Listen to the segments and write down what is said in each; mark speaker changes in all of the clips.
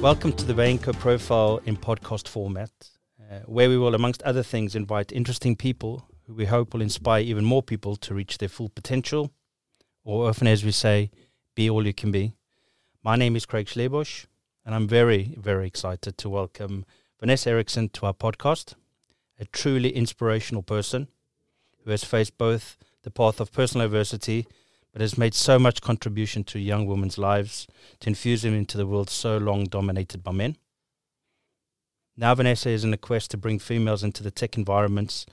Speaker 1: Welcome to the Bainco Profile in podcast format, uh, where we will, amongst other things, invite interesting people who we hope will inspire even more people to reach their full potential, or often, as we say, be all you can be. My name is Craig Schlebusch, and I'm very, very excited to welcome Vanessa Eriksson to our podcast, a truly inspirational person who has faced both the path of personal adversity but has made so much contribution to young women's lives to infuse them into the world so long dominated by men. Now Vanessa is in a quest to bring females into the tech environments,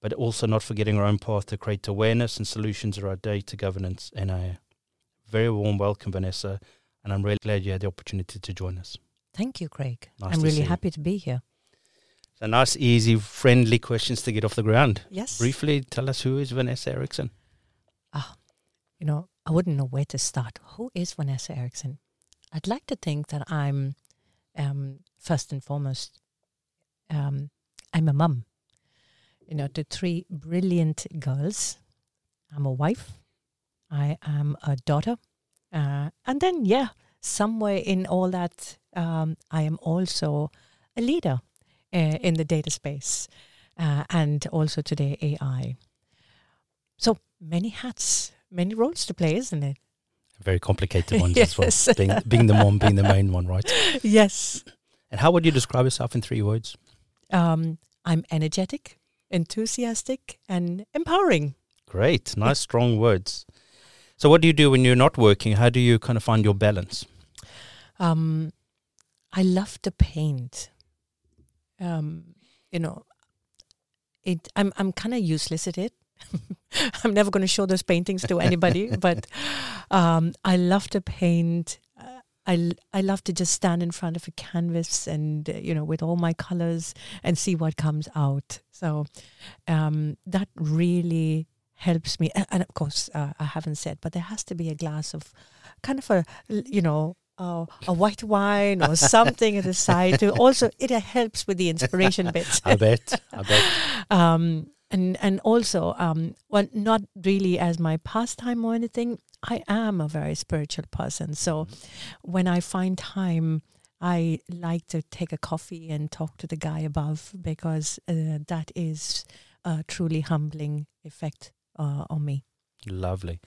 Speaker 1: but also not forgetting her own path to create awareness and solutions around data governance and AI. Very warm welcome, Vanessa, and I'm really glad you had the opportunity to join us.
Speaker 2: Thank you, Craig.
Speaker 1: Nice
Speaker 2: I'm really
Speaker 1: you.
Speaker 2: happy to be here.
Speaker 1: So nice, easy, friendly questions to get off the ground.
Speaker 2: Yes.
Speaker 1: Briefly, tell us who is Vanessa Eriksson?
Speaker 2: Ah, You know, I wouldn't know where to start. Who is Vanessa Eriksson? I'd like to think that I'm, um, first and foremost, um, I'm a mum. You know, to three brilliant girls. I'm a wife. I am a daughter. Uh, and then, yeah, somewhere in all that, um, I am also a leader uh, in the data space uh, and also today AI. So many hats, many roles to play, isn't it?
Speaker 1: Very complicated ones
Speaker 2: Yes.
Speaker 1: as well. Being, being the mom, being the main one, right?
Speaker 2: yes.
Speaker 1: And how would you describe yourself in three words?
Speaker 2: Um, I'm energetic, enthusiastic, and empowering.
Speaker 1: Great, nice, strong words. So, what do you do when you're not working? How do you kind of find your balance?
Speaker 2: Um, I love to paint. Um, you know, it. I'm I'm kind of useless at it. I'm never going to show those paintings to anybody, but um, I love to paint. Uh, I, I love to just stand in front of a canvas and uh, you know with all my colors and see what comes out. So um, that really helps me. A- And of course, uh, I haven't said, but there has to be a glass of kind of a, you know uh, a white wine or something at the side to also it helps with the inspiration bit
Speaker 1: I bet, I bet.
Speaker 2: um, and and also um, well not really as my pastime or anything. I am a very spiritual person. So when i find time i like to take a coffee and talk to the guy above because uh, that is a truly humbling effect uh, on me
Speaker 1: Lovely.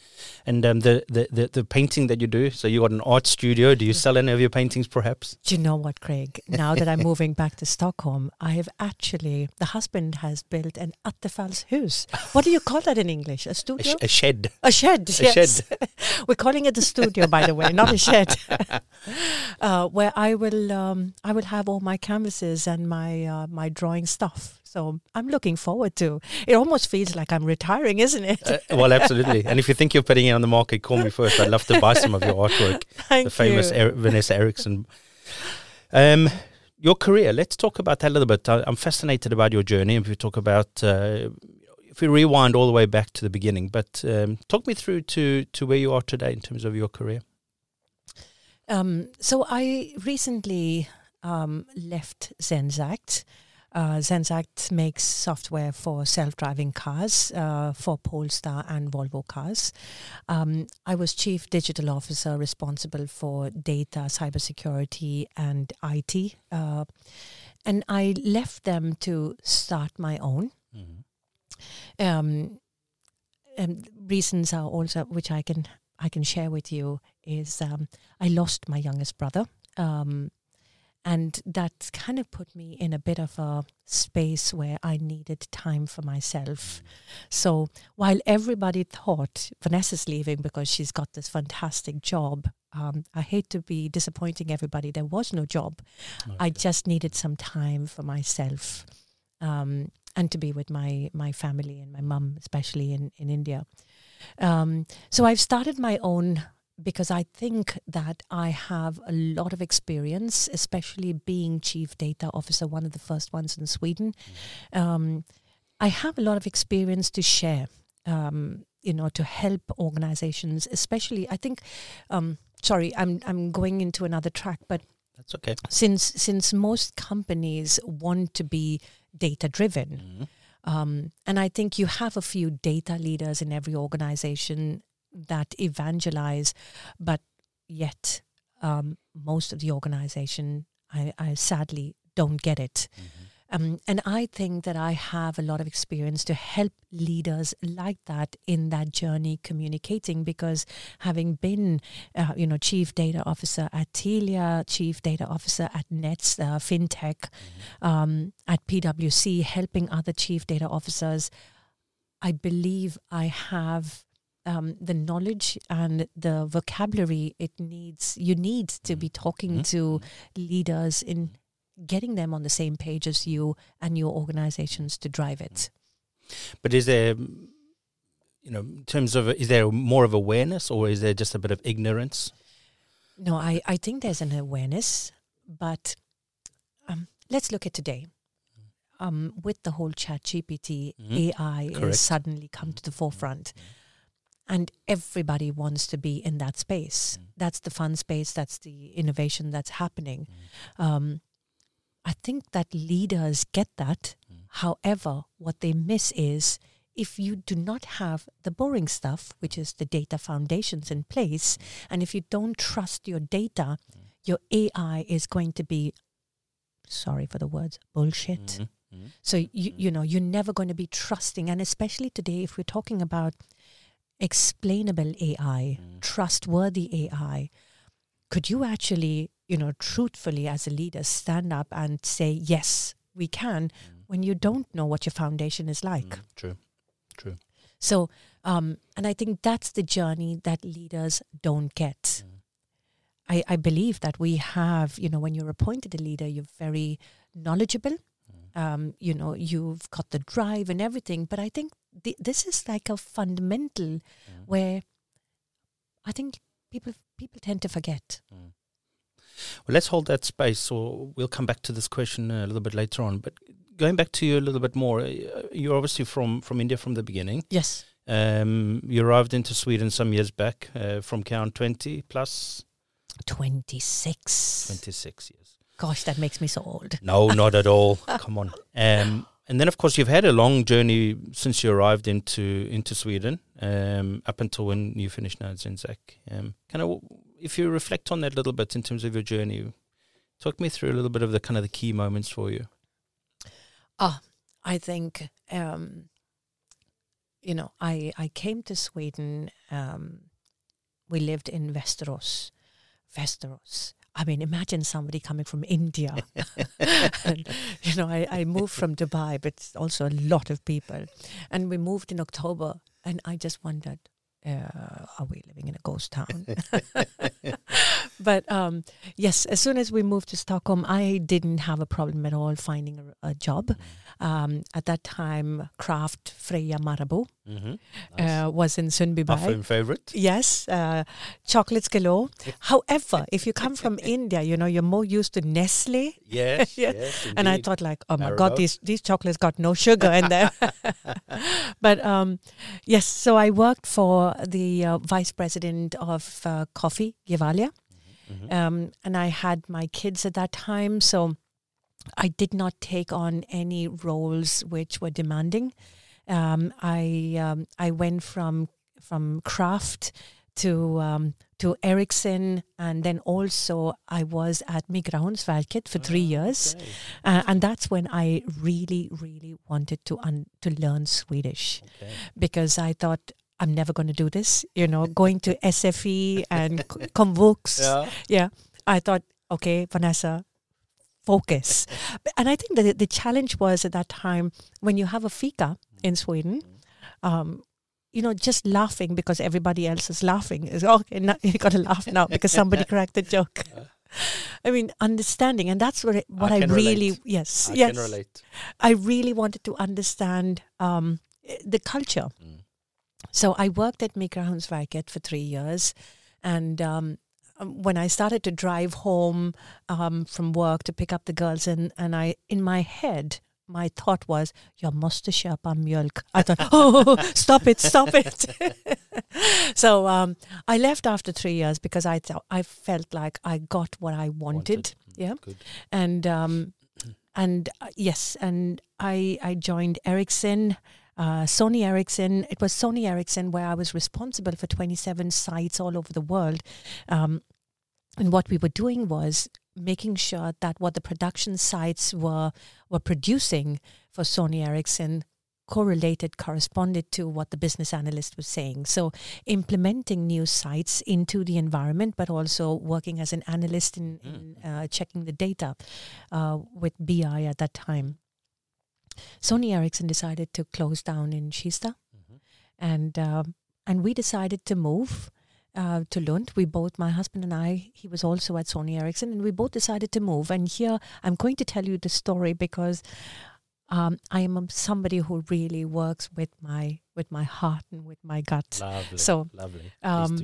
Speaker 1: And um, the, the, the, the painting that you do, so you got an art studio. Do you sell any of your paintings perhaps?
Speaker 2: Do you know what, Craig? Now that I'm moving back to Stockholm, I have actually, the husband has built an Attefallshus. What do you call that in English? A
Speaker 1: A,
Speaker 2: studio?
Speaker 1: sh- a shed.
Speaker 2: A shed.
Speaker 1: A
Speaker 2: yes. We're calling it a studio, by the way, not a shed. uh, where I will, um, I will have all my canvases and my uh, my drawing stuff. So I'm looking forward to. It almost feels like I'm retiring, isn't it?
Speaker 1: Uh, well, absolutely. And if you think you're putting it on the market, call me first. I'd love to buy some of your artwork.
Speaker 2: Thank
Speaker 1: the famous er- Vanessa Eriksson. Um, your career. Let's talk about that a little bit. I, I'm fascinated about your journey. If we talk about, uh, if we rewind all the way back to the beginning, but um, talk me through to to where you are today in terms of your career.
Speaker 2: Um, so I recently um, left Zenseact. Uh, Zenseact makes software for self-driving cars uh, for Polestar and Volvo cars. Um, I was chief digital officer responsible for data, cybersecurity, and IT. Uh, and I left them to start my own. Um, and reasons are also which I can I can share with you is um, I lost my youngest brother, um, and that kind of put me in a bit of a space where I needed time for myself. So while everybody thought Vanessa's leaving because she's got this fantastic job, um, I hate to be disappointing everybody. There was no job. I just needed some time for myself. Um, and to be with my my family and my mum, especially in in India. Um, so I've started my own because I think that I have a lot of experience, especially being chief data officer, one of the first ones in Sweden. Um, I have a lot of experience to share. Um, you know, to help organizations, especially. I think. Um, sorry, I'm I'm going into another track, but
Speaker 1: That's okay.
Speaker 2: since since most companies want to be data driven
Speaker 1: Mhm.
Speaker 2: um, and i think you have a few data leaders in every organization that evangelize but yet um, most of the organization, I, I sadly don't get it. Um, and I think that I have a lot of experience to help leaders like that in that journey communicating because having been, uh, you know, chief data officer at Telia, chief data officer at Nets, uh, FinTech, um, at PwC, helping other chief data officers, I believe I have um, the knowledge and the vocabulary it needs. You need to be talking
Speaker 1: Mhm.
Speaker 2: to leaders in getting them on the same page as you and your organizations to drive it.
Speaker 1: But is there, mm, you know, in terms of, is there more of awareness or is there just a bit of ignorance?
Speaker 2: No, I, I think there's an awareness, but um, let's look at today. Um, with the whole chat GPT,
Speaker 1: Mhm.
Speaker 2: AI
Speaker 1: Correct.
Speaker 2: has suddenly come to the forefront. And everybody wants to be in that space.
Speaker 1: Mm.
Speaker 2: That's the fun space, that's the innovation that's happening.
Speaker 1: Mm.
Speaker 2: Um, I think that leaders get that.
Speaker 1: Mm.
Speaker 2: However, what they miss is if you do not have the boring stuff, which is the data foundations in place, and if you don't trust your data, your AI is going to be, sorry for the words, bullshit.
Speaker 1: Mhm. Mhm.
Speaker 2: So you you know you're never going to be trusting, and especially today, if we're talking about explainable AI,
Speaker 1: Mm.
Speaker 2: trustworthy AI, could you actually you know truthfully as a leader stand up and say yes we can when you don't know what your foundation is like?
Speaker 1: Mm. True. True.
Speaker 2: So, um, and I think that's the journey that leaders don't get.
Speaker 1: Mm.
Speaker 2: I, I believe that we have, you know, when you're appointed a leader, you're very knowledgeable.
Speaker 1: Mm.
Speaker 2: Um, you know, you've got the drive and everything. But I think th- this is like a fundamental
Speaker 1: Mm.
Speaker 2: where I think people people tend to forget.
Speaker 1: Well, let's hold that space, or we'll come back to this question a little bit later on. But going back to you a little bit more, uh, you're obviously from, from India from the beginning.
Speaker 2: Yes.
Speaker 1: Um, you arrived into Sweden some years back uh, from count 20 plus.
Speaker 2: plus 26.
Speaker 1: 26 years.
Speaker 2: Gosh, that makes me so old.
Speaker 1: No, not at all. Come on. Um, and then, of course, you've had a long journey since you arrived into into Sweden, um, up until when you finished now at Zenseact. Um, kind of, if you reflect on that a little bit in terms of your journey, talk me through a little bit of the kind of the key moments for you.
Speaker 2: Ah, I think um, you know I I came to Sweden. Um, we lived in Västerås. Västerås. I mean, imagine somebody coming from India. and, you know, I, I moved from Dubai, but also a lot of people. And we moved in October, and I just wondered, uh, are we living in a ghost town? but um, yes, as soon as we moved to Stockholm, I didn't have a problem at all finding a, a job. Um, at that time, Kraft Freia Marabou
Speaker 1: Mm-hmm.
Speaker 2: uh, was in
Speaker 1: My
Speaker 2: Sundbyberg.
Speaker 1: phone favorite.
Speaker 2: Yes, uh, chocolates galore. However, if you come from India, you know you're more used to Nestle,
Speaker 1: Yes,
Speaker 2: Yeah.
Speaker 1: yes.
Speaker 2: and I thought like, oh my
Speaker 1: Haribo.
Speaker 2: god, these these chocolates got no sugar in them. but um, yes, so I worked for the uh, vice president of uh, coffee, Gevalia,
Speaker 1: Mhm.
Speaker 2: um, and I had my kids at that time, so I did not take on any roles which were demanding. Um, I um, I went from from Kraft to um, to Ericsson, and then also I was at Migrationsverket for three years,
Speaker 1: Okay.
Speaker 2: uh, and that's when I really really wanted to un- to learn Swedish
Speaker 1: okay.
Speaker 2: because I thought. I'm never going to do this, you know, going to SFI and c- Komvux
Speaker 1: Yeah.
Speaker 2: yeah. I thought okay vanessa focus. And i think that the- challenge was at that time when you have a fika in sweden um, you know just laughing because everybody else is laughing. Is okay now you got to laugh now because somebody cracked the joke. I mean understanding and that's what I, what i,
Speaker 1: can
Speaker 2: really
Speaker 1: relate.
Speaker 2: yes
Speaker 1: I
Speaker 2: yes.
Speaker 1: can relate.
Speaker 2: i really wanted to understand um, the culture.
Speaker 1: Mm.
Speaker 2: So I worked at Migrationsverket for three years, and um, um, when I started to drive home um, from work to pick up the girls, and, and I in my head my thought was, "Jag måste köpa mjölk." I thought, "Oh, stop it, stop it." so um, I left after three years because I I felt like I got what I wanted. Yeah
Speaker 1: Good.
Speaker 2: and um, and uh, yes, and I I joined Ericsson, uh, Sony Ericsson. It was Sony Ericsson where I was responsible for 27 sites all over the world. Um, and what we were doing was making sure that what the production sites were were producing for Sony Ericsson correlated, corresponded to what the business analyst was saying. So implementing new sites into the environment, but also working as an analyst in, in uh, checking the data uh, with BI at that time. Sony Ericsson decided to close down in Kista,
Speaker 1: Mm-hmm.
Speaker 2: and um and we decided to move uh, to Lund. We both, my husband and I, he was also at Sony Ericsson, and we both decided to move. And here I'm going to tell you the story because um, I am somebody who really works with my with my heart and with my gut.
Speaker 1: Lovely.
Speaker 2: So,
Speaker 1: lovely.
Speaker 2: um.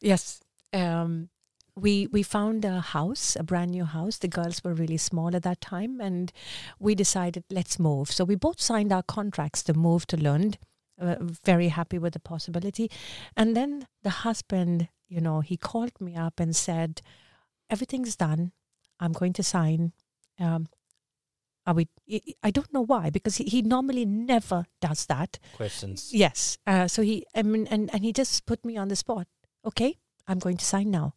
Speaker 2: Yes. Um, we we found a house, a brand new house. The girls were really small at that time, and we decided let's move. So we both signed our contracts to move to Lund. Uh, very happy with the possibility, and then the husband, you know, he called me up and said, "Everything's done. I'm going to sign." Um, are we? I- don't know why because he, he normally never does that.
Speaker 1: Questions.
Speaker 2: Yes. Uh, so he, I mean, and, and he just put me on the spot. Okay, I'm going to sign now.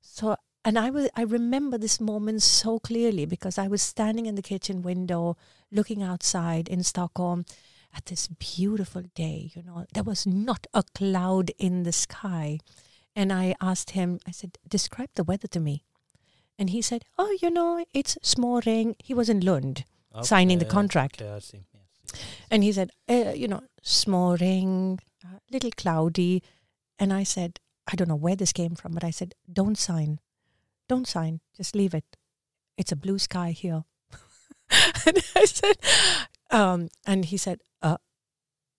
Speaker 2: So, and I was, I remember this moment so clearly because I was standing in the kitchen window, looking outside in Stockholm at this beautiful day. You know, there was not a cloud in the sky. And I asked him, I said, describe the weather to me. And he said, oh, you know, it's småring. He was in Lund signing the contract.
Speaker 1: Okay, I see. Yes, yes.
Speaker 2: And he said, uh, you know, smoring, a little cloudy. And I said, I don't know where this came from, but I said, don't sign. Don't sign. Just leave it. It's a blue sky here. and I said, um, and he said, uh,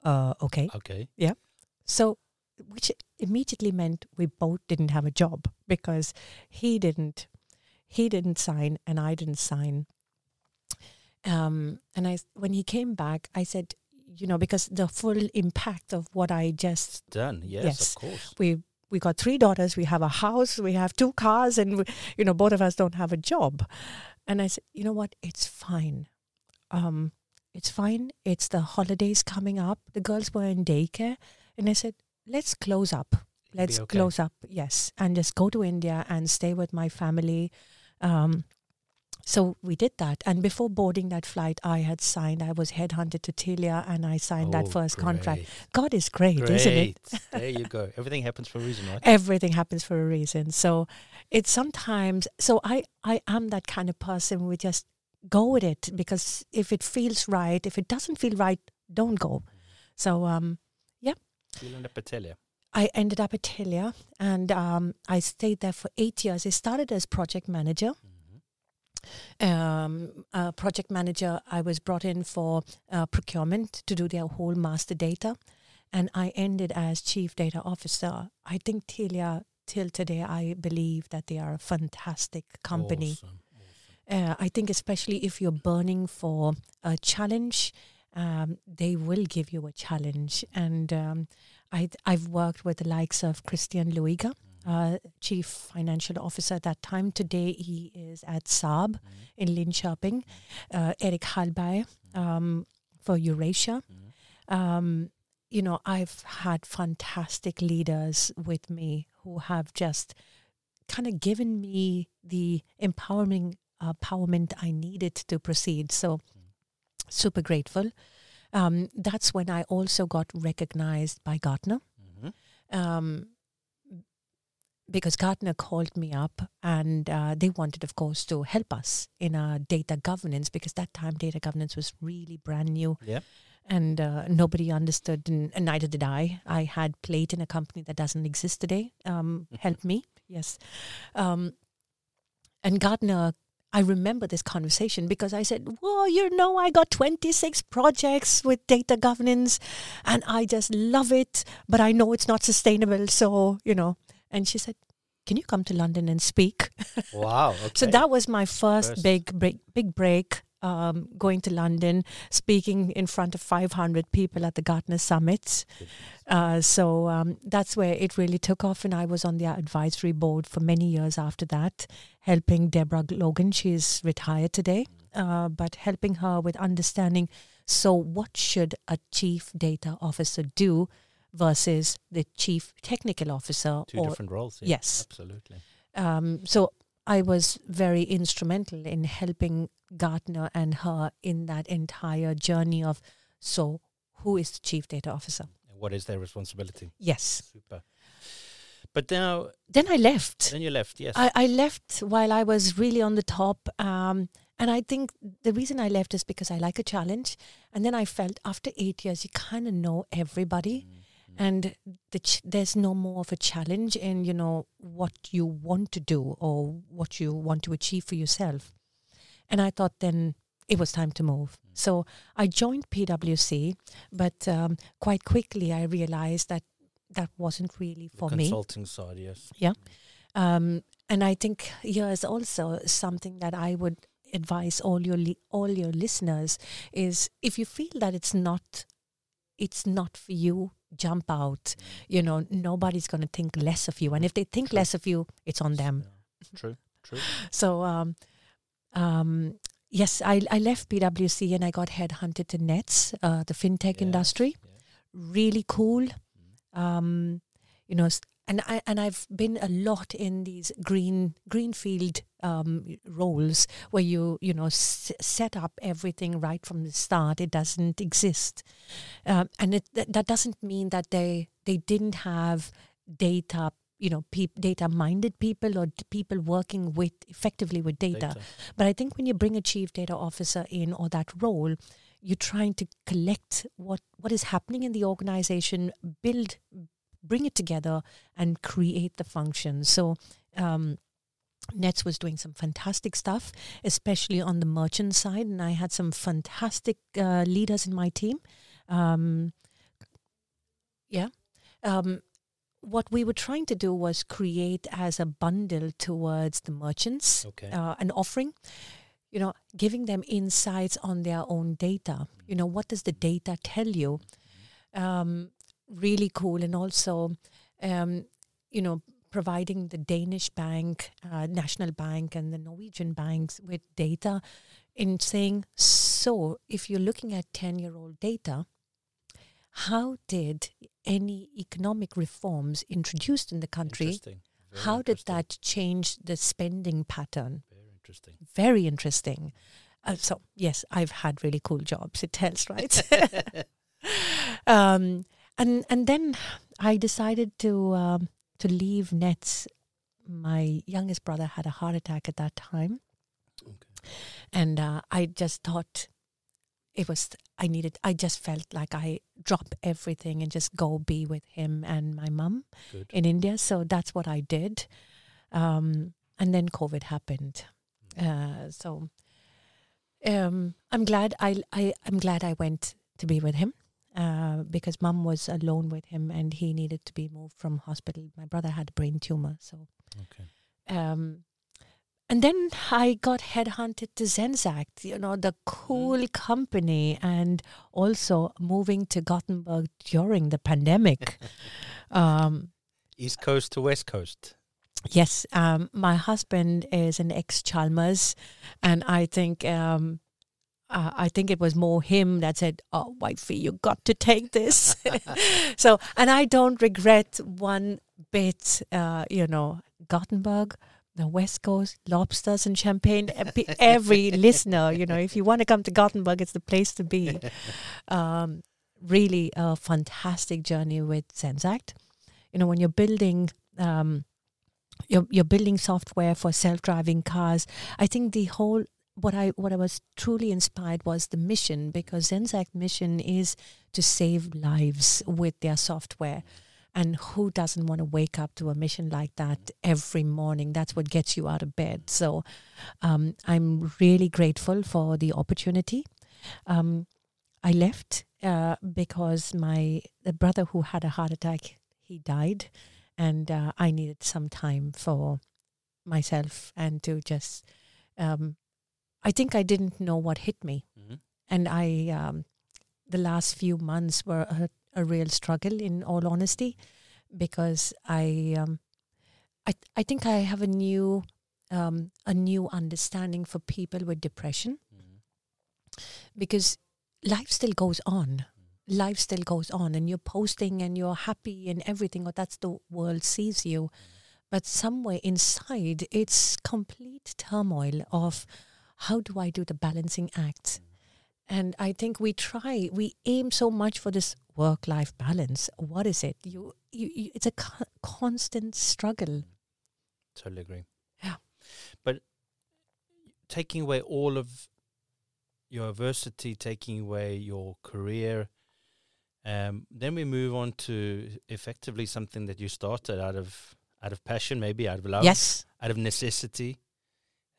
Speaker 2: uh, okay.
Speaker 1: Okay. Yeah.
Speaker 2: So, which immediately meant we both didn't have a job because he didn't, he didn't sign and I didn't sign. Um, and I, when he came back, I said, you know, because the full impact of what I just
Speaker 1: Done. Yes,
Speaker 2: Yes.
Speaker 1: of course.
Speaker 2: we we got three daughters, we have a house, we have two cars, and we, you know, both of us don't have a job. And I said, you know what, it's fine. Um, it's fine. It's the holidays coming up. The girls were in daycare, and I said, let's close up. Let's
Speaker 1: okay.
Speaker 2: close up. Yes, and just go to India and stay with my family. Um, so we did that, and before boarding that flight, I had signed. I was headhunted to Telia, and I signed that
Speaker 1: Oh,
Speaker 2: first contract. God is great,
Speaker 1: Great.
Speaker 2: isn't it?
Speaker 1: there you go. Everything happens for a reason, right?
Speaker 2: everything happens for a reason so it's sometimes so i i am that kind of person we just go with it because if it feels right if it doesn't feel right don't go so um
Speaker 1: You'll end up at Telia.
Speaker 2: i ended up at telia and um i stayed there for eight years i started as project manager
Speaker 1: Mhm.
Speaker 2: Um, uh, project manager, I was brought in for uh, procurement to do their whole master data, and I ended as chief data officer. I think Telia, till today, I believe that they are a fantastic company.
Speaker 1: Awesome. awesome.
Speaker 2: Uh, I think especially if you're burning for a challenge, um, they will give you a challenge. And um, I, I've worked with the likes of Christian Luiga, uh, chief financial officer at that time. Today he is at Saab
Speaker 1: Mhm.
Speaker 2: in Linköping. Uh, Erik Hallberg um, for Eurasia.
Speaker 1: Mhm.
Speaker 2: Um, you know, I've had fantastic leaders with me who have just kind of given me the empowering uh, empowerment I needed to proceed. So, super grateful. Um, that's when I also got recognized by Gartner
Speaker 1: Mhm.
Speaker 2: um, because Gartner called me up and uh, they wanted, of course, to help us in our data governance because that time data governance was really brand new
Speaker 1: Yeah.
Speaker 2: and uh, nobody understood, and, and neither did I. I had played in a company that doesn't exist today. Um, help me, yes. Um, and Gartner, I remember this conversation because I said, "Well, you know, I got 26 projects with data governance, and I just love it, but I know it's not sustainable. So, you know." And she said, "Can you come to London and speak?"
Speaker 1: Wow. Okay.
Speaker 2: So that was my first,
Speaker 1: First.
Speaker 2: big break, big break. Um, going to London, speaking in front of 500 people at the Gartner Summit. Uh, so um, that's where it really took off, and I was on the advisory board for many years after that, helping Debra Logan. She's retired today, uh, but helping her with understanding. So, what should a chief data officer do versus the chief technical officer?
Speaker 1: two
Speaker 2: or
Speaker 1: different roles. Yeah.
Speaker 2: Yes.
Speaker 1: Absolutely.
Speaker 2: um, so I was very instrumental in helping Gartner and her in that entire journey of so who is the chief data officer?
Speaker 1: What is their responsibility?
Speaker 2: Yes.
Speaker 1: Super. But now,
Speaker 2: Then I left.
Speaker 1: then you left. Yes.
Speaker 2: I, I left while I was really on the top. Um, and I think the reason I left is because I like a challenge. And then I felt after eight years, you kind of know everybody.
Speaker 1: Mm.
Speaker 2: And the ch- there's no more of a challenge in, you know, what you want to do or what you want to achieve for yourself. And I thought then it was time to move. So I joined PwC, but um, quite quickly I realized that that wasn't really
Speaker 1: The
Speaker 2: for me.
Speaker 1: consulting side, yes.
Speaker 2: Um, and I think here is also something that I would advise all your li- all your listeners is if you feel that it's not it's not for you, jump out. You know, nobody's going to think less of you, and if they think
Speaker 1: True.
Speaker 2: less of you, it's on them.
Speaker 1: Yeah. True. True.
Speaker 2: So, um, um, yes, I I left PwC and I got headhunted to Nets, uh, the fintech industry. Really cool. Um, you know, and I and I've been a lot in these green greenfield um, roles where you you know s- set up everything right from the start. It doesn't exist, um, and it that, that doesn't mean that they they didn't have data. You know, peop, data-minded people or d- people working with effectively with data. But I think when you bring a chief data officer in or that role, you're trying to collect what what is happening in the organization, build, bring it together, and create the function. So. Um, Nets was doing some fantastic stuff, especially on the merchant side, and I had some fantastic uh, leaders in my team. Um, yeah. Um, what we were trying to do was create as a bundle towards the merchants
Speaker 1: Okay.
Speaker 2: uh, an offering you know giving them insights on their own data you know what does the data tell you um, really cool and also um, you know providing the danish bank uh, national bank and the norwegian banks with data in saying so if you're looking at 10 year old data how did any economic reforms introduced in the country how did that change the spending pattern
Speaker 1: Very interesting.
Speaker 2: very interesting. Uh, so yes, I've had really cool jobs. It tells, right? um, and and then I decided to um, to leave Nets. My youngest brother had a heart attack at that time,
Speaker 1: Okay.
Speaker 2: and uh, I just thought it was. I needed. I just felt like I drop everything and just go be with him and my mum in India. So that's what I did. Um, and then COVID happened. Uh, so um, I'm glad I, I I'm glad I went to be with him uh, because mum was alone with him and he needed to be moved from hospital. My brother had a brain tumor, so
Speaker 1: Okay.
Speaker 2: um, and then I got headhunted to Zenseact, you know, the cool company, and also moving to Gothenburg during the pandemic. um,
Speaker 1: East Coast to West Coast.
Speaker 2: Yes, um, my husband is an ex Chalmers, and I think um, uh, I think it was more him that said, "Oh, wifey, you got to take this." so, and I don't regret one bit. Uh, you know, Gothenburg, the West Coast, lobsters and champagne. Every, listener, you know, if you want to come to Gothenburg, it's the place to be. Um, really, a fantastic journey with Zenseact. You know, when you're building. Um, you're, you're building software for self-driving cars. I think the whole what I what I was truly inspired was the mission because Zenseact mission is to save lives with their software. And who doesn't want to wake up to a mission like that every morning? That's what gets you out of bed. So um, I'm really grateful for the opportunity. Um, I left uh, because my the brother who had a heart attack he died, and uh, I needed some time for myself and to just. Um, I think I didn't know what hit me,
Speaker 1: hmm
Speaker 2: and I um, the last few months were a, a real struggle. In all honesty, because I um, I I think I have a new um, a new understanding for people with depression
Speaker 1: hmm
Speaker 2: because life still goes on. Life still goes on, and you're posting and you're happy and everything, or that's the world sees you. but somewhere inside, it's complete turmoil of how do I do the balancing act? And I think we try, we aim so much for this work-life balance. What is it? You, you, you it's a co- constant struggle.
Speaker 1: Totally agree.
Speaker 2: Yeah.
Speaker 1: But taking away all of your adversity, taking away your career, um, then we move on to effectively something that you started out of out of passion, maybe out of love,
Speaker 2: Yes.
Speaker 1: out of necessity.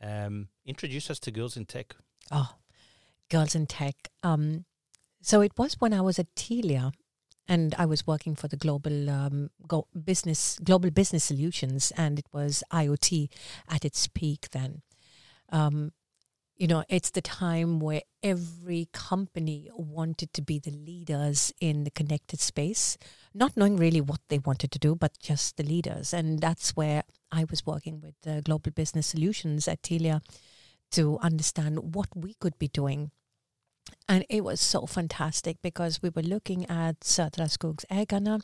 Speaker 1: Um, introduce us to Girls in Tech.
Speaker 2: Oh, girls in tech. Um, so it was when I was at Telia, and I was working for the global um, go- business, global business solutions, and it was IoT at its peak then. Um, you know, it's the time where every company wanted to be the leaders in the connected space, not knowing really what they wanted to do, but just the leaders. And that's where I was working with uh, Global Business Solutions at Telia to understand what we could be doing. And it was so fantastic because we were looking at Södra Skogsägarna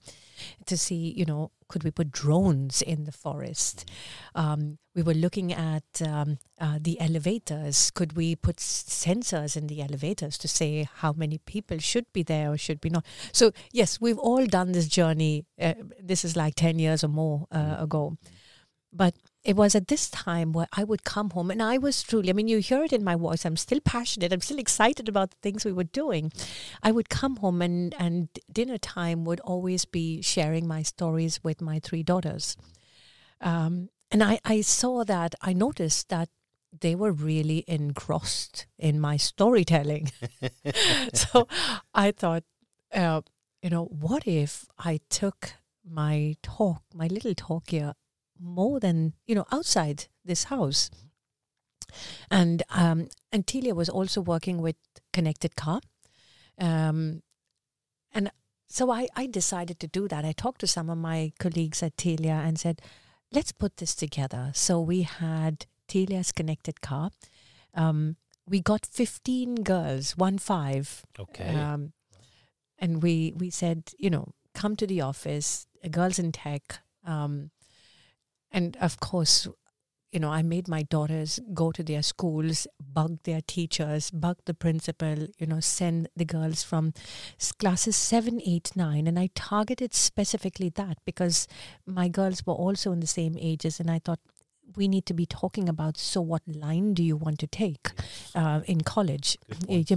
Speaker 2: to see, you know, could we put drones in the forest? Um, we were looking at um, uh, the elevators. Could we put sensors in the elevators to say how many people should be there or should be not? So, yes, we've all done this journey. Uh, this is like 10 years or more uh, ago. But it was at this time where I would come home and I was truly, I mean, you hear it in my voice. I'm still passionate. I'm still excited about the things we were doing. I would come home and, and dinner time would always be sharing my stories with my three daughters. Um, and I, I saw that, I noticed that they were really engrossed in my storytelling. so I thought, uh, you know, what if I took my talk, my little talk here, more than you know outside this house? And um, and Telia was also working with connected car, um, and so I I decided to do that. I talked to some of my colleagues at Telia and said, let's put this together. So we had Telia's connected car. Um, we got 15 girls, one five,
Speaker 1: Okay.
Speaker 2: um, and we we said, you know, come to the office, uh, girls in tech, um, and of course, you know, I made my daughters go to their schools, bug their teachers, bug the principal, you know, send the girls from classes seven, eight, nine, and I targeted specifically that because my girls were also in the same ages, and I thought. We need to be talking about so what line do you want to take uh, in college, uh,
Speaker 1: point.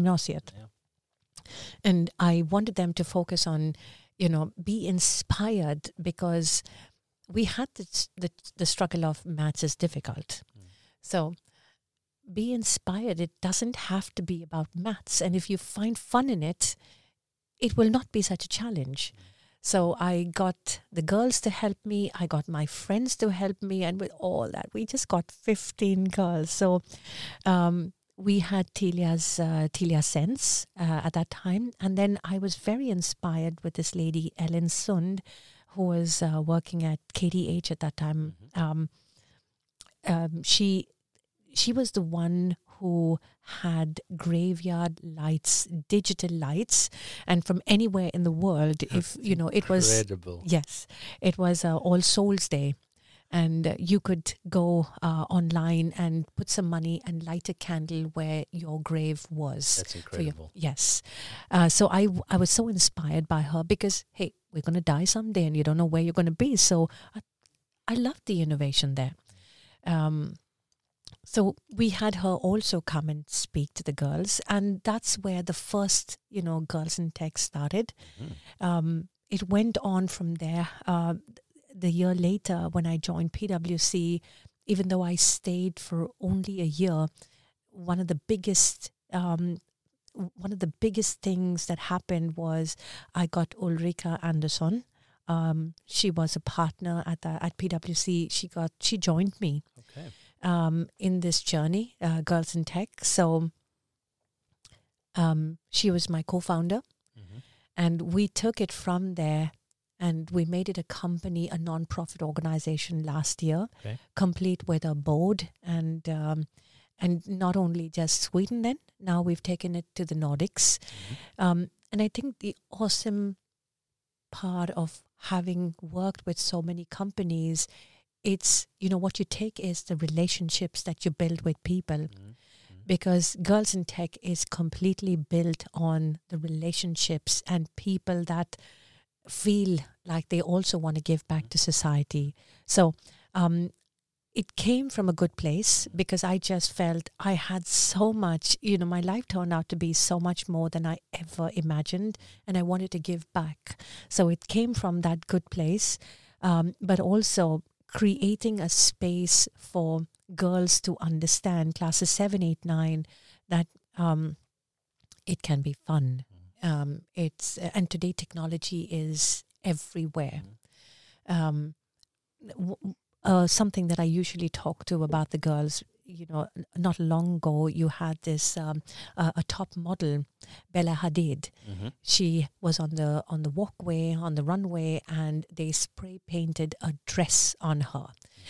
Speaker 1: Yeah.
Speaker 2: and I wanted them to focus on, you know, be inspired because we had the the, the struggle of maths is difficult.
Speaker 1: Mm.
Speaker 2: So be inspired. It doesn't have to be about maths, and if you find fun in it, it will not be such a challenge. So I got the girls to help me. I got my friends to help me, and with all that, we just got fifteen girls. So um, we had Telia's uh, Telia Sense uh, at that time, and then I was very inspired with this lady Ellen Sund, who was uh, working at KTH at that time. Um, um, she she was the one who had graveyard lights, digital lights, and from anywhere in the world, if you know, it was
Speaker 1: Incredible.
Speaker 2: Yes, it was uh, All Souls Day. And you could go uh, online and put some money and light a candle where your grave was.
Speaker 1: That's
Speaker 2: for your-
Speaker 1: incredible.
Speaker 2: yes. Uh, so I was so inspired by her because, hey, we're going to die someday and you don't know where you're going to be. So I, I loved the innovation there. Um, so we had her also come and speak to the girls. And that's where the first, you know, Girls in Tech started
Speaker 1: Mhm.
Speaker 2: um, it went on from there. Uh, the year later, when I joined PwC, even though I stayed for only a year, one of the biggest um, one of the biggest things that happened was I got Ulrika Andersson. Um, she was a partner at the, at PwC. She got she joined me
Speaker 1: Okay.
Speaker 2: um, in this journey, uh, Girls in Tech. So um, she was my co-founder
Speaker 1: Mhm.
Speaker 2: and we took it from there and we made it a company a non-profit organization last year
Speaker 1: Okay.
Speaker 2: complete with a board and um, and not only just sweden then now we've taken it to the nordics
Speaker 1: Mhm.
Speaker 2: um, and i think the awesome part of having worked with so many companies it's you know what you take is the relationships that you build with people
Speaker 1: Mhm.
Speaker 2: because girls in tech is completely built on the relationships and people that feel like they also want to give back to society. So um, it came from a good place because i just felt i had so much you know my life turned out to be so much more than i ever imagined and i wanted to give back. So it came from that good place um, but also creating a space for girls to understand classes 7 8 9 that um, it can be fun um, it's and today technology is everywhere. Um, w- uh, something that I usually talk to about the girls you know not long ago you had this um, uh, a top model Bella Hadid.
Speaker 1: Mhm.
Speaker 2: she was on the on the walkway on the runway and they spray painted a dress on her.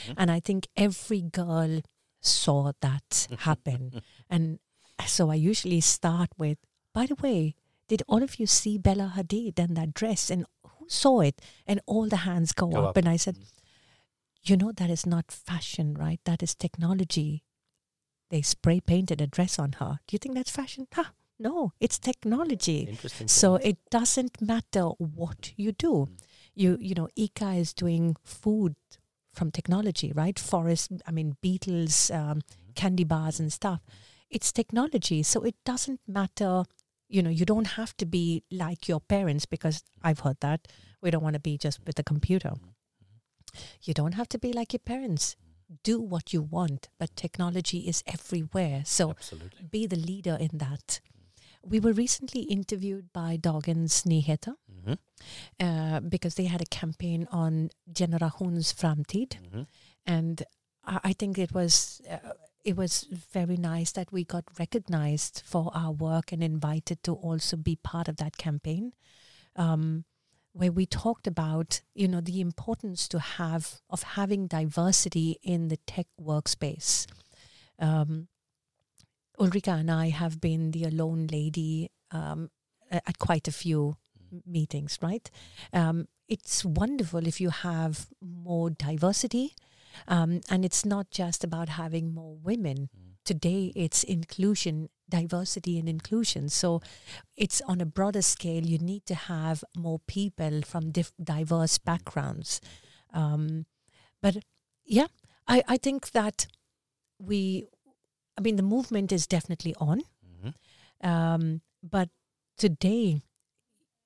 Speaker 1: Mhm.
Speaker 2: and i think every girl saw that happen. And so i usually start with by the way did all of you see bella hadid and that dress and who saw it and all the hands go,
Speaker 1: Go
Speaker 2: up.
Speaker 1: up.
Speaker 2: and i said
Speaker 1: Mhm.
Speaker 2: you know that is not fashion right that is technology they spray painted a dress on her do you think that's fashion huh no it's technology
Speaker 1: Interesting.
Speaker 2: so it doesn't matter what you do.
Speaker 1: Mm.
Speaker 2: You you know, ICA is doing food from technology, right? Forest, I mean, beetles, um, candy bars and stuff. It's technology, so it doesn't matter. You know, you don't have to be like your parents because I've heard that we don't want to be just with a computer. You don't have to be like your parents. Do what you want, but technology is everywhere. So
Speaker 1: Absolutely.
Speaker 2: be the leader in that. We were recently interviewed by Dagens Nyheter
Speaker 1: Mhm.
Speaker 2: uh, because they had a campaign on Generations Framtid,
Speaker 1: Mhm.
Speaker 2: and I, I think it was uh, it was very nice that we got recognized for our work and invited to also be part of that campaign, um, where we talked about you know the importance to have of having diversity in the tech workspace. Um, Ulrika and I have been the alone lady um, at quite a few meetings, right? Um, it's wonderful if you have more diversity. Um, and it's not just about having more women.
Speaker 1: Mm.
Speaker 2: Today, it's inclusion, diversity, and inclusion. So it's on a broader scale. You need to have more people from diverse backgrounds. Um, but yeah, I, I think that we, I mean, the movement is definitely on.
Speaker 1: Mhm.
Speaker 2: Um, but today,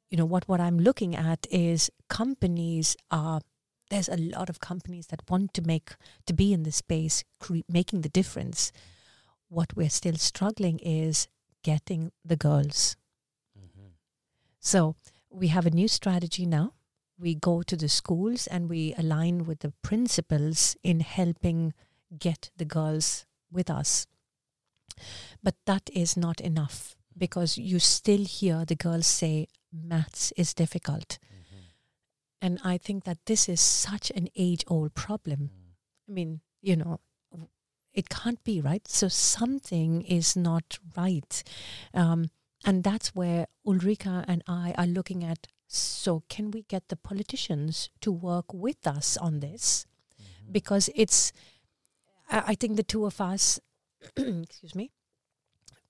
Speaker 2: you know, what, what I'm looking at is companies are, there's a lot of companies that want to make, to be in the space, cre- making the difference. What we're still struggling is getting the girls.
Speaker 1: Mhm.
Speaker 2: So we have a new strategy now. We go to the schools and we align with the principals in helping get the girls with us. But that is not enough because you still hear the girls say maths is difficult. And I think that this is such an age old problem.
Speaker 1: Mm.
Speaker 2: I mean, you know, it can't be right. So something is not right. Um, and that's where Ulrika and I are looking at so, can we get the politicians to work with us on this?
Speaker 1: Mhm.
Speaker 2: Because it's, I I think the two of us, excuse me,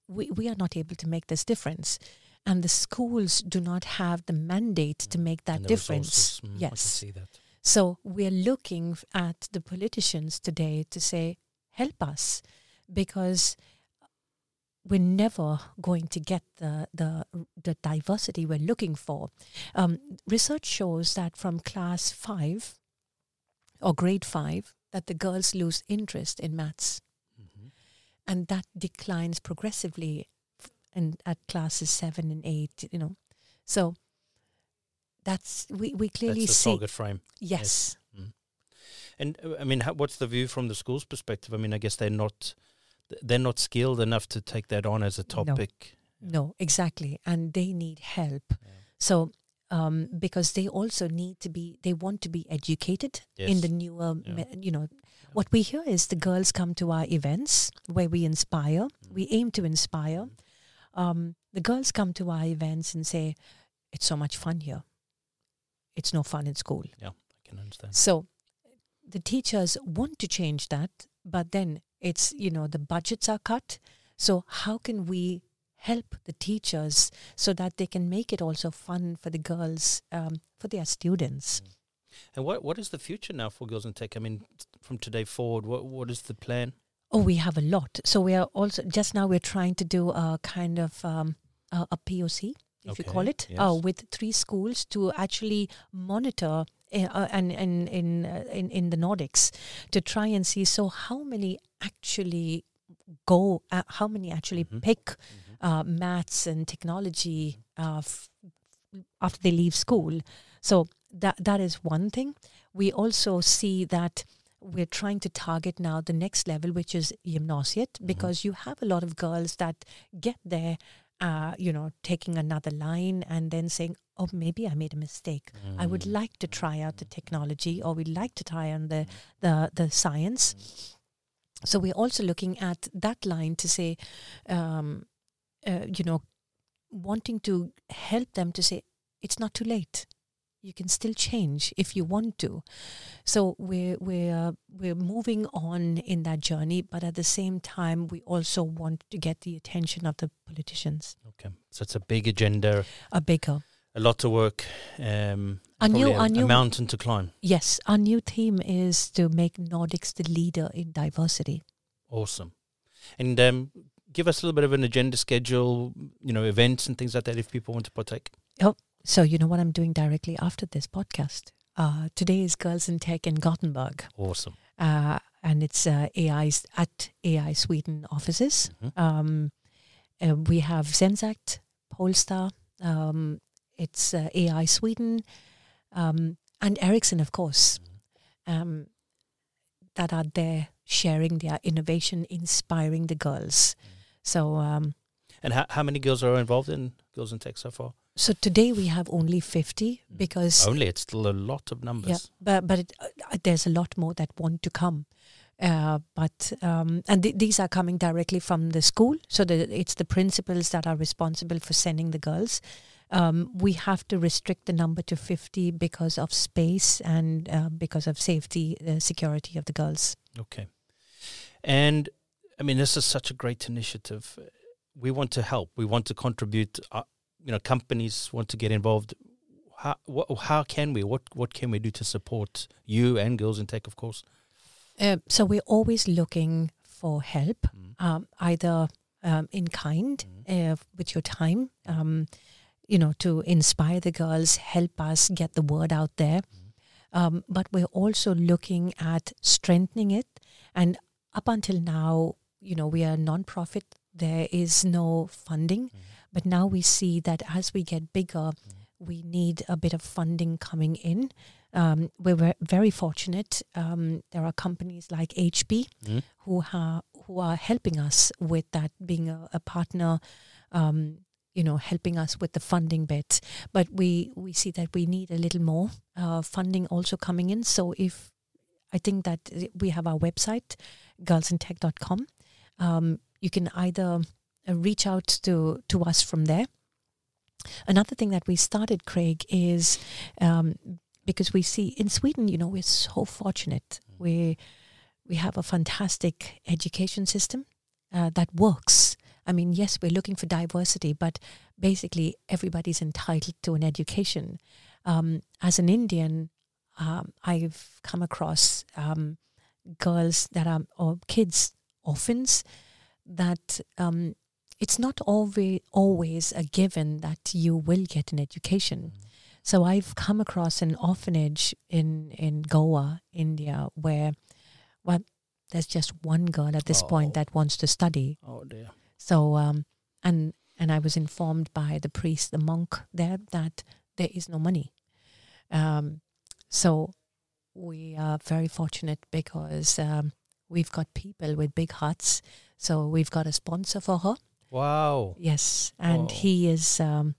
Speaker 2: we, we are not able to make this difference. And the schools do not have the mandate to make that difference.
Speaker 1: mm,
Speaker 2: Yes.
Speaker 1: see that.
Speaker 2: So we're looking at the politicians today to say, help us, because we're never going to get the the, the diversity we're looking for. Um, research shows that from class five or grade five, that the girls lose interest in maths,
Speaker 1: Mhm.
Speaker 2: and that declines progressively, in at classes seven and eight. You know, so that's we we clearly
Speaker 1: That's the
Speaker 2: see
Speaker 1: target frame.
Speaker 2: yes.
Speaker 1: And uh, I mean, how, what's the view from the school's perspective? I mean, I guess they're not they're not skilled enough to take that on as a
Speaker 2: No.
Speaker 1: topic.
Speaker 2: No, exactly. And they need help.
Speaker 1: Yeah.
Speaker 2: So, um, because they also need to be, they want to be educated in the newer,
Speaker 1: Yeah.
Speaker 2: me- you know, what we hear is the girls come to our events where we inspire, we aim to inspire. Um, the girls come to our events and say, it's so much fun here. It's no fun in school.
Speaker 1: Yeah, I can understand.
Speaker 2: So, the teachers want to change that, but then it's you know the budgets are cut. So how can we help the teachers so that they can make it also fun for the girls, um, for their students?
Speaker 1: And what what is the future now for Girls in Tech? I mean, from today forward, what what is the plan?
Speaker 2: Oh, we have a lot. So we are also just now we're trying to do a kind of um, a, a POC, if you call
Speaker 1: Okay,
Speaker 2: it, uh, with three schools to actually monitor. Uh, uh, and and in uh, in in the Nordics, to try and see so how many actually go, uh, how many actually
Speaker 1: Mhm.
Speaker 2: pick uh, maths and technology uh, f- after they leave school. So that that is one thing. We also see that we're trying to target now the next level, which is gymnasiet, because you have a lot of girls that get there, uh, you know, taking another line and then saying, "Oh, maybe I made a mistake. I would
Speaker 1: Mm.
Speaker 2: like to try out the technology, or we'd like to try on the the the science." So we're also looking at that line to say, um, uh, you know, wanting to help them to say it's not too late. You can still change if you want to. So we're we're we're moving on in that journey, but at the same time, we also want to get the attention of the politicians.
Speaker 1: Okay, so it's a big agenda,
Speaker 2: A bigger,
Speaker 1: a lot of work, um,
Speaker 2: A new- a
Speaker 1: a,
Speaker 2: new-
Speaker 1: mountain to climb.
Speaker 2: yes. Our new theme is to make Nordics the leader in diversity.
Speaker 1: Awesome, and um, give us a little bit of an agenda schedule, you know, events and things like that if people want to partake.
Speaker 2: So you know what I'm doing directly after this podcast. Uh, today is Girls in Tech in Gothenburg.
Speaker 1: Awesome.
Speaker 2: uh, and it's uh, AI's at AI Sweden offices.
Speaker 1: Mhm.
Speaker 2: Um, uh, we have Zenseact, Polestar, um, it's uh, AI Sweden, um, and Ericsson, of course, um, that are there sharing their innovation, inspiring the girls. So, um,
Speaker 1: And how, how many girls are involved in Girls in Tech so far?
Speaker 2: So today we have only 50
Speaker 1: Mm.
Speaker 2: because
Speaker 1: Only, it's still a lot of numbers.
Speaker 2: Yeah, but but it, uh, there's a lot more that want to come. Uh, but um, and th- these are coming directly from the school, so that it's the principals that are responsible for sending the girls. Um, we have to restrict the number to 50 because of space and uh, because of safety, uh, security of the girls.
Speaker 1: Okay. And I mean, this is such a great initiative. We want to help. We want to contribute. You know, companies want to get involved. How what, how can we? What what can we do to support you and Girls in Tech, of course?
Speaker 2: Uh, so we're always looking for help,
Speaker 1: Mm.
Speaker 2: um, either um, in kind
Speaker 1: Mhm.
Speaker 2: uh, with your time, um, you know, to inspire the girls, help us get the word out there. Um, but we're also looking at strengthening it. And up until now, you know, we are a non-profit. There is no funding. But now we see that as we get bigger, we need a bit of funding coming in. Um, we're ve- very fortunate. Um, there are companies like HB
Speaker 1: Mm.
Speaker 2: who are who are helping us with that, being a, a partner. Um, you know, helping us with the funding bit. But we we see that we need a little more uh, funding also coming in. So if I think that we have our website, girlsintech.com. Um, you can either reach out to to us from there. Another thing that we started, Craig, is um, because we see in Sweden, you know, we're so fortunate. We we have a fantastic education system uh, that works. I mean, yes, we're looking for diversity, but basically everybody's entitled to an education. Um, as an Indian, um, I've come across um, girls that are or kids, orphans, that um, it's not always always a given that you will get an education. So I've come across an orphanage in in Goa, India, where well, there's just one girl at this
Speaker 1: Oh.
Speaker 2: point that wants to study.
Speaker 1: Oh dear.
Speaker 2: So um, and and I was informed by the priest, the monk there, that there is no money. Um, so we are very fortunate because um, we've got people with big hearts. So we've got a sponsor for her.
Speaker 1: Wow.
Speaker 2: Yes, and
Speaker 1: Wow.
Speaker 2: he is um,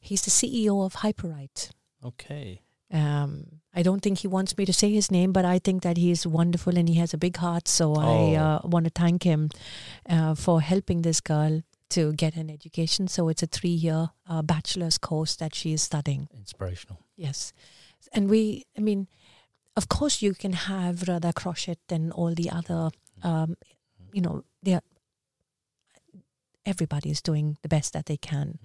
Speaker 2: he's the CEO of Hyperite.
Speaker 1: Okay.
Speaker 2: Um, I don't think he wants me to say his name, but I think that he is wonderful and he has a big heart. So I
Speaker 1: Oh.
Speaker 2: uh, want to thank him uh, for helping this girl to get an education. So it's a three-year uh, bachelor's course that she is studying.
Speaker 1: Inspirational.
Speaker 2: Yes, and we, I mean, of course, you can have Radha Crochet and all the other, um, you know, they everybody is doing the best that they can.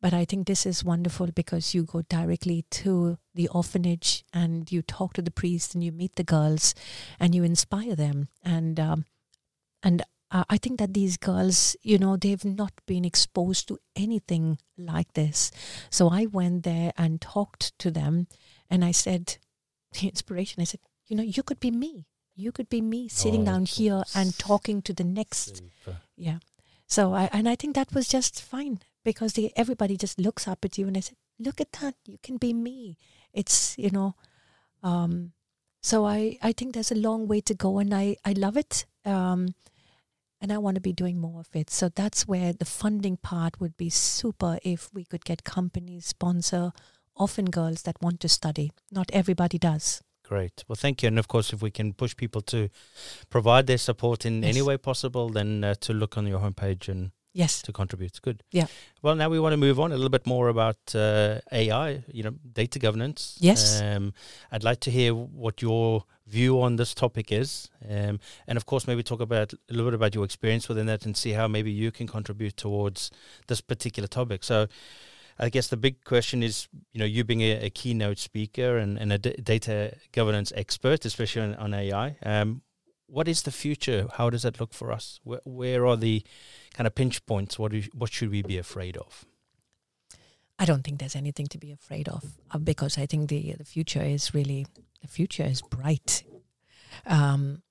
Speaker 2: But I think this is wonderful because you go directly to the orphanage and you talk to the priest and you meet the girls and you inspire them. And um, and uh, I think that these girls, you know, they've not been exposed to anything like this. So I went there and talked to them, and I said, the inspiration. I said, you know, you could be me. You could be me sitting
Speaker 1: Oh,
Speaker 2: down here and talking to the next
Speaker 1: Super.
Speaker 2: yeah. So I and I think that was just fine because the, everybody just looks up at you and they said, "Look at that! You can be me." It's you know, um, so I I think there's a long way to go and I I love it. Um, and I want to be doing more of it. So that's where the funding part would be super if we could get companies sponsor often girls that want to study. Not everybody does.
Speaker 1: Great. Well, thank you. And of course, if we can push people to provide their support in any way possible, then uh, to look on your homepage and
Speaker 2: Yes.
Speaker 1: to contribute. Good.
Speaker 2: Yeah.
Speaker 1: Well, now we want to move on a little bit more about uh, AI, you know, data governance.
Speaker 2: Yes.
Speaker 1: Um, I'd like to hear what your view on this topic is. Um, and of course, maybe talk about a little bit about your experience within that and see how maybe you can contribute towards this particular topic. So, I guess the big question is, you know, you being a, a keynote speaker and, and a d- data governance expert, especially on, on AI, um, what is the future? How does that look for us? Where, where are the kind of pinch points? What, do what should we be afraid of?
Speaker 2: I don't think there's anything to be afraid of uh, because I think the the future is really the future is bright. Um,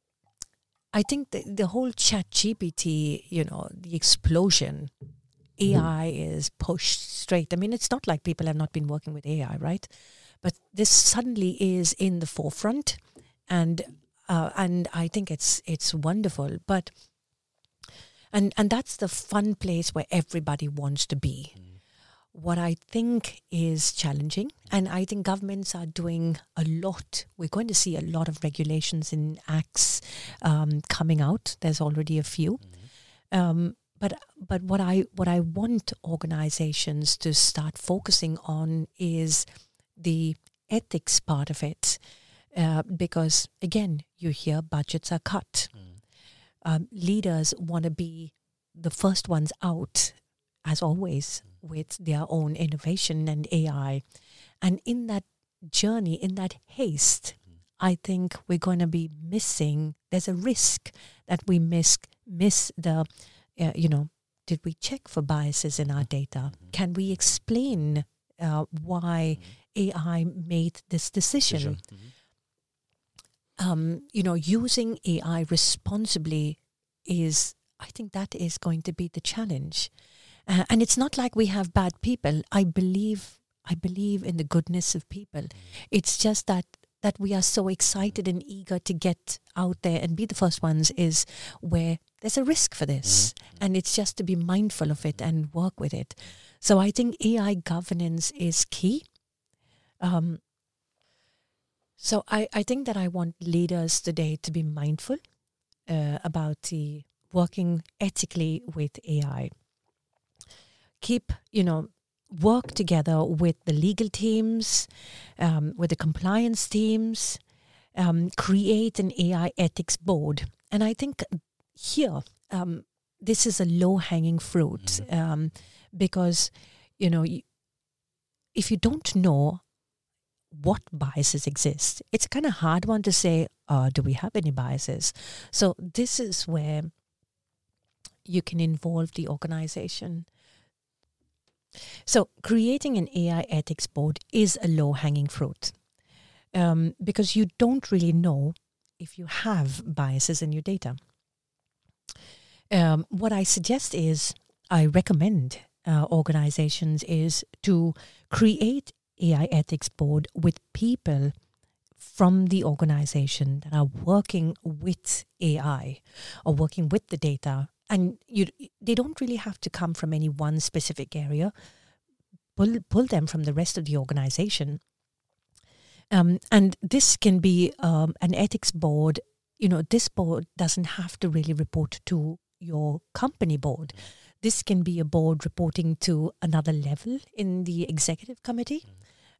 Speaker 2: I think the, the whole Chat GPT, you know, the explosion, AI is pushed straight. I mean, it's not like people have not been working with AI, right? But this suddenly is in the forefront, and uh, and I think it's it's wonderful. But and and that's the fun place where everybody wants to be what I think is challenging, and I think governments are doing a lot. We're going to see a lot of regulations and acts um, coming out. There's already a few, um, but but what I what I want organizations to start focusing on is the ethics part of it, uh, because again, you hear budgets are cut. Um, leaders want to be the first ones out, as always, with their own innovation and AI. And in that journey, in that haste, I think we're going to be missing. There's a risk that we miss miss the, uh, you know, did we check for biases in our data? Can we explain uh, why AI made this decision? um, you know, using AI responsibly is, I think that is going to be the challenge. Uh, and it's not like we have bad people. I believe, I believe in the goodness of people. It's just that that we are so excited and eager to get out there and be the first ones is where there's a risk for this, and it's just to be mindful of it and work with it. So I think AI governance is key. Um, so I, I think that I want leaders today to be mindful uh, about the working ethically with AI. Keep, you know, work together with the legal teams, um, with the compliance teams, um, create an AI ethics board. And I think here, um, this is a low hanging fruit um, because, you know, if you don't know what biases exist. It's kind of hard one to say, uh, do we have any biases? So this is where you can involve the organization. So creating an AI ethics board is a low hanging fruit um, because you don't really know if you have biases in your data. Um, what I suggest is, I recommend uh, organizations is to create AI ethics board with people from the organization that are working with AI or working with the data. And you, they don't really have to come from any one specific area. Pull, pull them from the rest of the organization. Um, and this can be um, an ethics board. You know, this board doesn't have to really report to your company board. This can be a board reporting to another level in the executive committee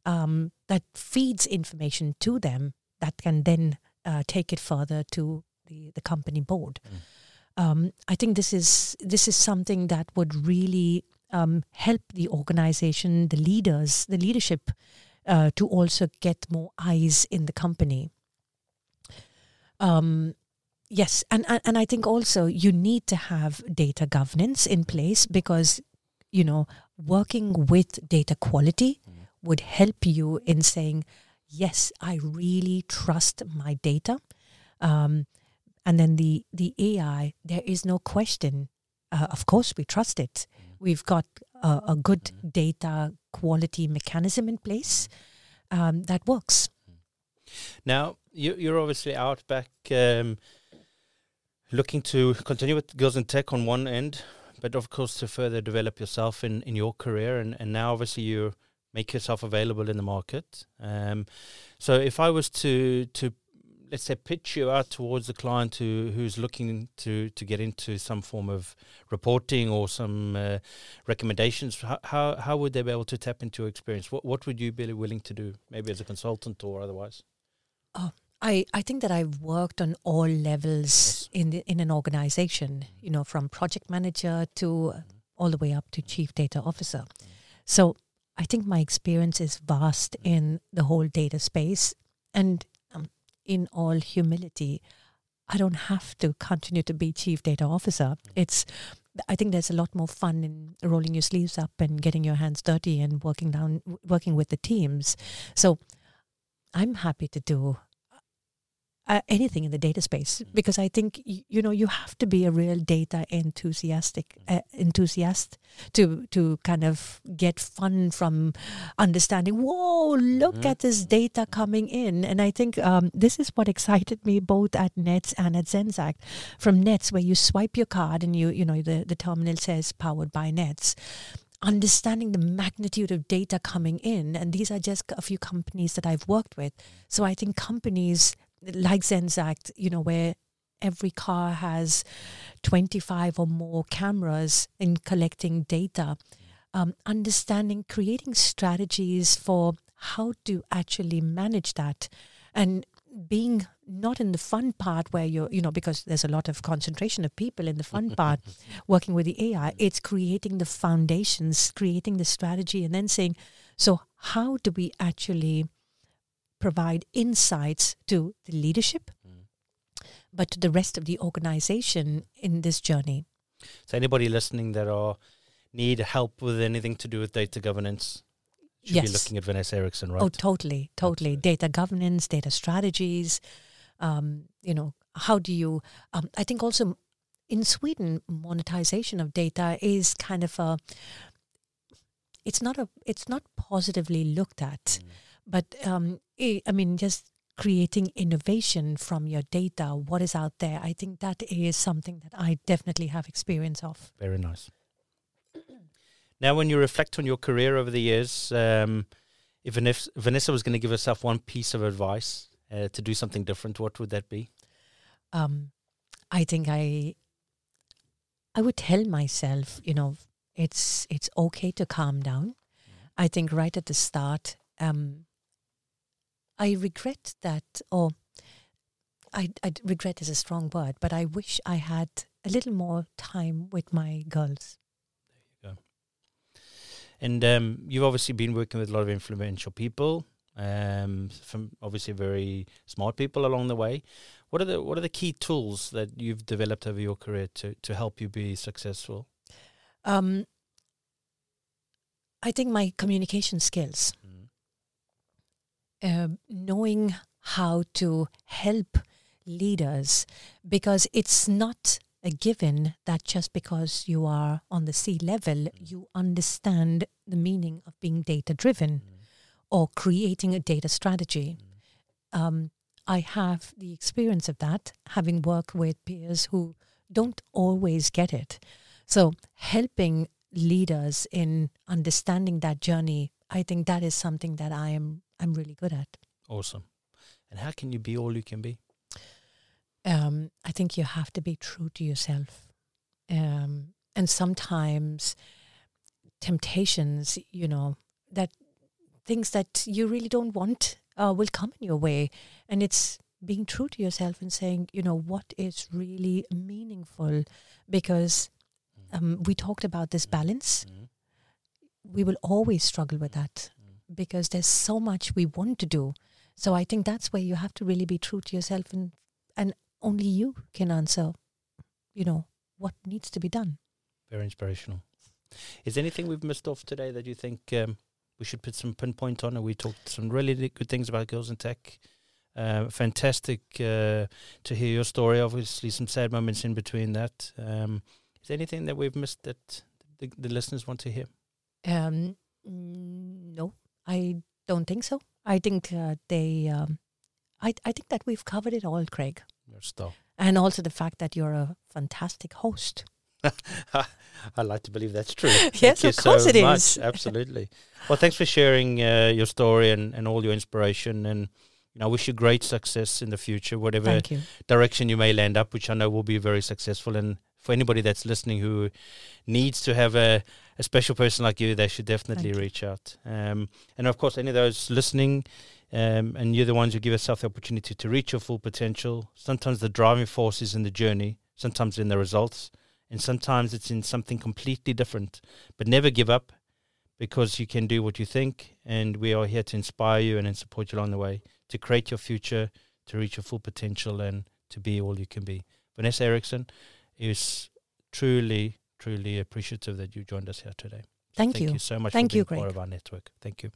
Speaker 2: um, that feeds information to them that can then uh, take it further to the, the company board.
Speaker 1: Mm.
Speaker 2: Um, I think this is this is something that would really um, help the organization, the leaders, the leadership, uh, to also get more eyes in the company. Um, yes, and, and and I think also you need to have data governance in place because you know working with data quality
Speaker 1: Mm.
Speaker 2: would help you in saying yes, I really trust my data. Um, and then the the AI, there is no question. Uh, of course, we trust it. We've got a, a good data quality mechanism in place um, that works.
Speaker 1: Now you, you're obviously out back, um, looking to continue with Girls in Tech on one end, but of course to further develop yourself in, in your career, and, and now obviously you make yourself available in the market. Um, so if I was to to let's say pitch you out towards a client who who's looking to to get into some form of reporting or some uh, recommendations, how, how how would they be able to tap into your experience? What what would you be willing to do, maybe as a consultant or otherwise?
Speaker 2: I, I think that I've worked on all levels in the, in an organization, you know, from project manager to uh, all the way up to chief data officer. So I think my experience is vast in the whole data space. And um, in all humility, I don't have to continue to be chief data officer. It's I think there's a lot more fun in rolling your sleeves up and getting your hands dirty and working down working with the teams. So I'm happy to do uh, anything in the data space because I think you know you have to be a real data enthusiastic uh, enthusiast to to kind of get fun from understanding. Whoa! Look
Speaker 1: Mhm.
Speaker 2: at this data coming in, and I think um, this is what excited me both at Nets and at Zenseact. From Nets, where you swipe your card and you you know the the terminal says powered by Nets understanding the magnitude of data coming in and these are just a few companies that I've worked with so I think companies like Zenseact you know where every car has 25 or more cameras in collecting data um, understanding creating strategies for how to actually manage that and being not in the fun part where you're you know because there's a lot of concentration of people in the fun part working with the AI, it's creating the foundations, creating the strategy, and then saying, so how do we actually provide insights to the leadership,
Speaker 1: Mm.
Speaker 2: but to the rest of the organization in this journey?
Speaker 1: So anybody listening that are need help with anything to do with data governance should be looking at Vanessa Eriksson, right?
Speaker 2: Oh, totally, totally. Data governance, data strategies. Um, you know, how do you? Um, I think also in Sweden, monetization of data is kind of a. It's not a. It's not positively looked at,
Speaker 1: Mm.
Speaker 2: But um, I I mean, just creating innovation from your data, what is out there. I think that is something that I definitely have experience of.
Speaker 1: Very nice. Now, when you reflect on your career over the years, um, if Vanessa, Vanessa was going to give herself one piece of advice uh, to do something different, what would that be?
Speaker 2: um, I think I I would tell myself, you know, it's it's okay to calm down. I think right at the start, um, I regret that, or I, I regret is a strong word, but I wish I had a little more time with my girls. There you go.
Speaker 1: And um, you've obviously been working with a lot of influential people, um, from obviously very smart people along the way. What are the what are the key tools that you've developed over your career to to help you be successful?
Speaker 2: Um, I think my communication skills. Uh, knowing how to help leaders because it's not a given that just because you are on the C level, you understand the meaning of being data driven or creating a data strategy. Um, I have the experience of that, having worked with peers who don't always get it. So, helping leaders in understanding that journey, I think that is something that I am I'm really good at.
Speaker 1: Awesome. And how can you be all you can be?
Speaker 2: Um, I think you have to be true to yourself, um, and sometimes temptations, you know, that things that you really don't want uh, will come in your way. And it's being true to yourself and saying, you know, what is really meaningful because um, we talked about this balance.
Speaker 1: Mm.
Speaker 2: We will always struggle with that because there's so much we want to do. So I think that's where you have to really be true to yourself and and only you can answer, you know, what needs to be done.
Speaker 1: Very inspirational. Is there anything we've missed off today that you think um, we should put some pinpoint on? And we talked some really good things about girls in tech. Uh, fantastic uh, to hear your story. Obviously, some sad moments in between that. Um, is there anything that we've missed that the, the listeners want to hear?
Speaker 2: Um, no, I don't think so. I think uh, they. Um, I I think that we've covered it all, Craig.
Speaker 1: Your.
Speaker 2: And also the fact that you're a fantastic host.
Speaker 1: I like to believe that's true.
Speaker 2: yes, of course
Speaker 1: so
Speaker 2: it
Speaker 1: much.
Speaker 2: is.
Speaker 1: Absolutely. Well, thanks for sharing uh, your story and, and all your inspiration. And you know, I wish you great success in the future, whatever
Speaker 2: you.
Speaker 1: direction you may land up, which I know will be very successful. And for anybody that's listening who needs to have a, a special person like you, they should definitely
Speaker 2: Thank
Speaker 1: reach out. Um, and of course, any of those listening, um, and you're the ones who give yourself the opportunity to reach your full potential. Sometimes the driving force is in the journey, sometimes in the results, and sometimes it's in something completely different. But never give up because you can do what you think, and we are here to inspire you and support you along the way to create your future, to reach your full potential, and to be all you can be. Vanessa Eriksson is truly, truly appreciative that you joined us here today.
Speaker 2: Thank, you.
Speaker 1: Thank
Speaker 2: you.
Speaker 1: you so much
Speaker 2: Thank
Speaker 1: for
Speaker 2: you,
Speaker 1: being part of our network. Thank you.